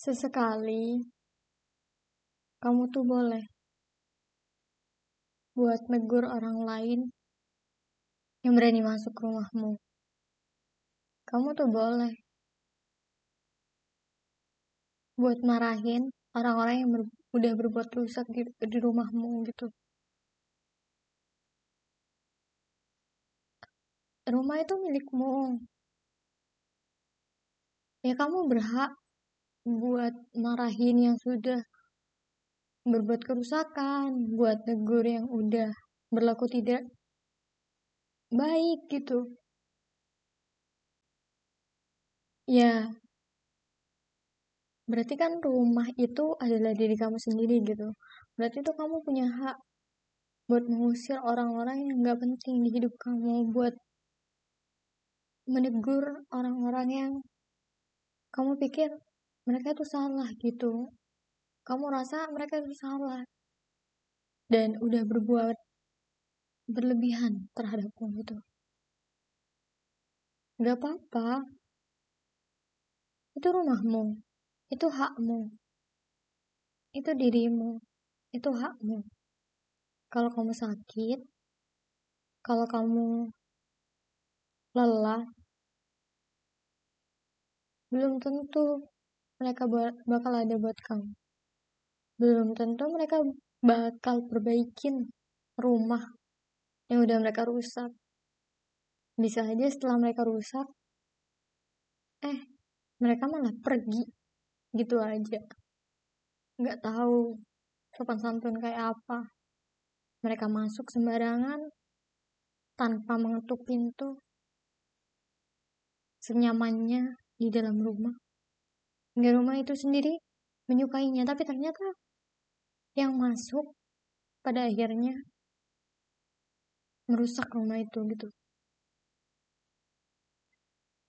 Sesekali kamu tuh boleh buat negur orang lain yang berani masuk rumahmu. Kamu tuh boleh buat marahin orang-orang yang ber udah berbuat rusak di, di rumahmu gitu. Rumah itu milikmu. Ya kamu berhak buat marahin yang sudah berbuat kerusakan, buat negur yang udah berlaku tidak baik gitu. Ya, berarti kan rumah itu adalah diri kamu sendiri gitu. Berarti itu kamu punya hak buat mengusir orang-orang yang gak penting di hidup kamu, buat menegur orang-orang yang kamu pikir mereka itu salah gitu. Kamu rasa mereka itu salah dan udah berbuat berlebihan terhadapmu gitu. Gak apa-apa. Itu rumahmu. Itu hakmu. Itu dirimu. Itu hakmu. Kalau kamu sakit, kalau kamu lelah, belum tentu mereka bakal ada buat kamu. Belum tentu mereka bakal perbaikin rumah yang udah mereka rusak. Bisa aja setelah mereka rusak, eh mereka malah pergi gitu aja. Nggak tahu sopan santun kayak apa. Mereka masuk sembarangan tanpa mengetuk pintu senyamannya di dalam rumah. Rumah itu sendiri menyukainya, tapi ternyata yang masuk pada akhirnya merusak rumah itu gitu.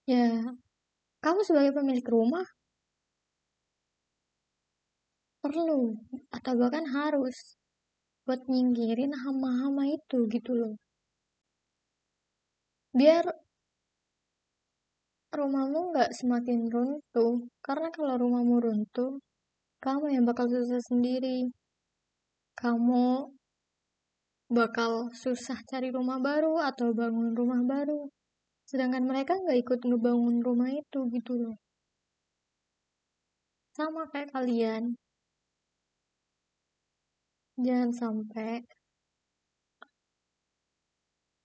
Ya, kamu sebagai pemilik rumah perlu atau bahkan harus buat nyingkirin hama-hama itu gitu loh. Biar rumahmu nggak semakin runtuh, karena kalau rumahmu runtuh, kamu yang bakal susah sendiri. Kamu bakal susah cari rumah baru atau bangun rumah baru. Sedangkan mereka nggak ikut ngebangun rumah itu gitu loh. Sama kayak kalian. Jangan sampai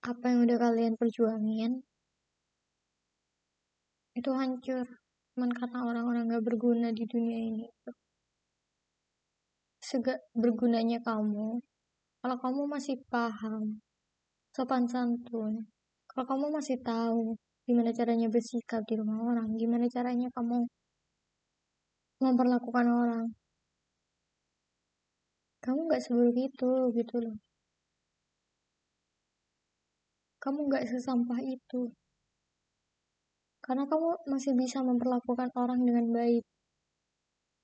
apa yang udah kalian perjuangin itu hancur. Cuman karena orang-orang gak berguna di dunia ini. Segak bergunanya kamu. Kalau kamu masih paham sopan santun. Kalau kamu masih tahu gimana caranya bersikap di rumah orang gimana caranya kamu memperlakukan orang. Kamu gak seburuk itu gitu loh. Kamu gak sesampah itu karena kamu masih bisa memperlakukan orang dengan baik.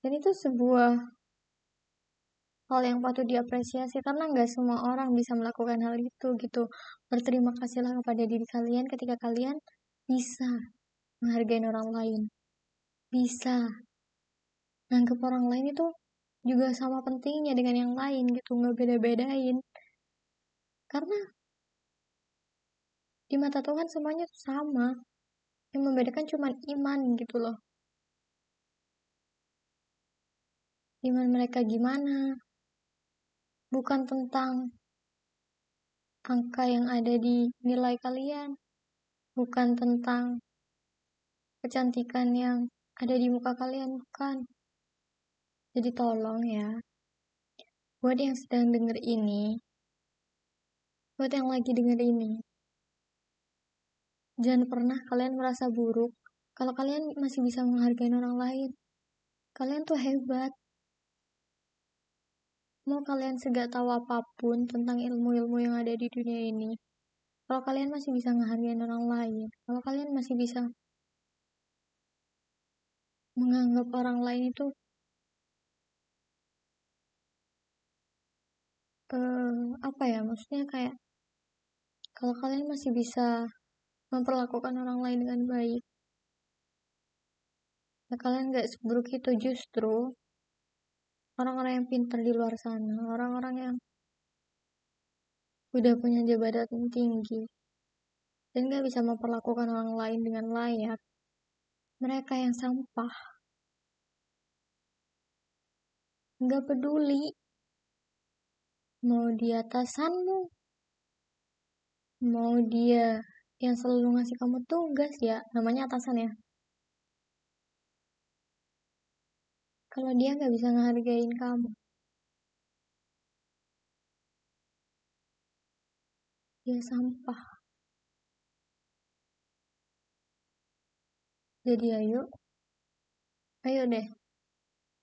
Dan itu sebuah hal yang patut diapresiasi karena nggak semua orang bisa melakukan hal itu gitu. Berterima kasihlah kepada diri kalian ketika kalian bisa menghargai orang lain. Bisa nganggap orang lain itu juga sama pentingnya dengan yang lain gitu, nggak beda-bedain. Karena di mata Tuhan semuanya sama yang membedakan cuma iman gitu loh. Iman mereka gimana? Bukan tentang angka yang ada di nilai kalian. Bukan tentang kecantikan yang ada di muka kalian bukan. Jadi tolong ya. Buat yang sedang denger ini buat yang lagi denger ini Jangan pernah kalian merasa buruk kalau kalian masih bisa menghargai orang lain. Kalian tuh hebat. Mau kalian segak tahu apa pun tentang ilmu-ilmu yang ada di dunia ini, kalau kalian masih bisa menghargai orang lain, kalau kalian masih bisa menganggap orang lain itu uh, apa ya maksudnya kayak kalau kalian masih bisa memperlakukan orang lain dengan baik. ya kalian gak seburuk itu justru orang-orang yang pintar di luar sana orang-orang yang udah punya jabatan tinggi dan gak bisa memperlakukan orang lain dengan layak mereka yang sampah gak peduli mau di atasanmu mau dia yang selalu ngasih kamu tugas ya namanya atasan ya? Kalau dia nggak bisa ngehargain kamu. Dia sampah. Jadi ayo. Ayo deh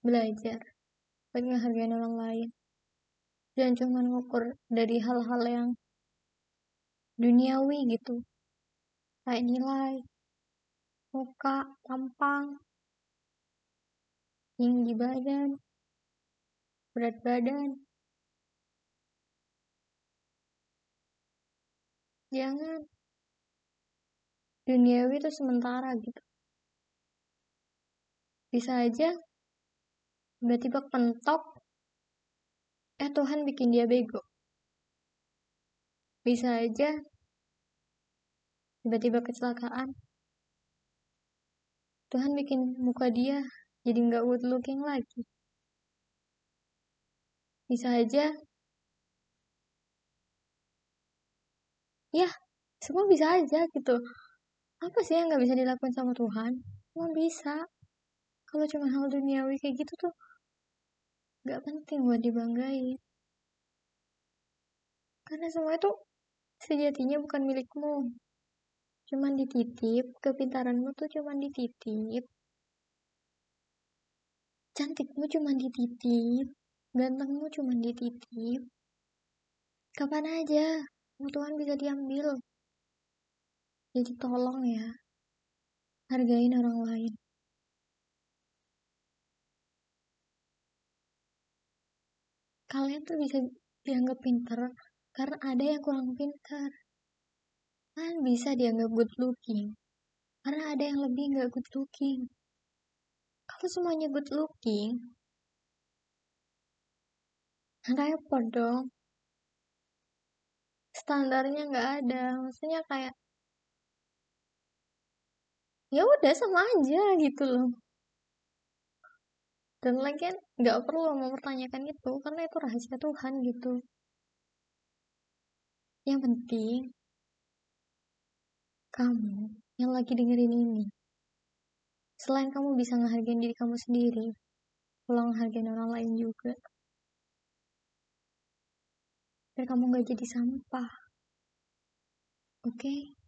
belajar buat ngehargain orang lain. Jangan cuma ngukur dari hal-hal yang duniawi gitu kayak nilai muka tampang tinggi badan berat badan. Jangan. Duniawi itu sementara gitu. Bisa aja tiba-tiba pentok eh Tuhan bikin dia bego. Bisa aja tiba-tiba kecelakaan. Tuhan bikin muka dia jadi nggak good looking lagi. Bisa aja. Ya semua bisa aja gitu. Apa sih yang nggak bisa dilakukan sama Tuhan? Semua bisa. Kalau cuma hal duniawi kayak gitu tuh nggak penting buat dibanggain. Karena semua itu sejatinya bukan milikmu cuman dititip kepintaranmu tuh cuman dititip. Cantikmu cuman dititip gantengmu cuman dititip. Kapan aja Tuhan bisa diambil. Jadi tolong ya hargain orang lain. Kalian tuh bisa dianggap pinter karena ada yang kurang pintar kan bisa dianggap good looking. Karena ada yang lebih nggak good looking. Kalau semuanya good looking repot dong. Standarnya nggak ada. Maksudnya kayak ya udah sama aja gitu loh. Dan lagi kan nggak perlu mempertanyakan itu karena itu rahasia Tuhan gitu. Yang penting kamu yang lagi dengerin ini. Selain kamu bisa ngehargain diri kamu sendiri tolong ngehargain orang lain juga. Biar kamu gak jadi sampah. Oke? okay?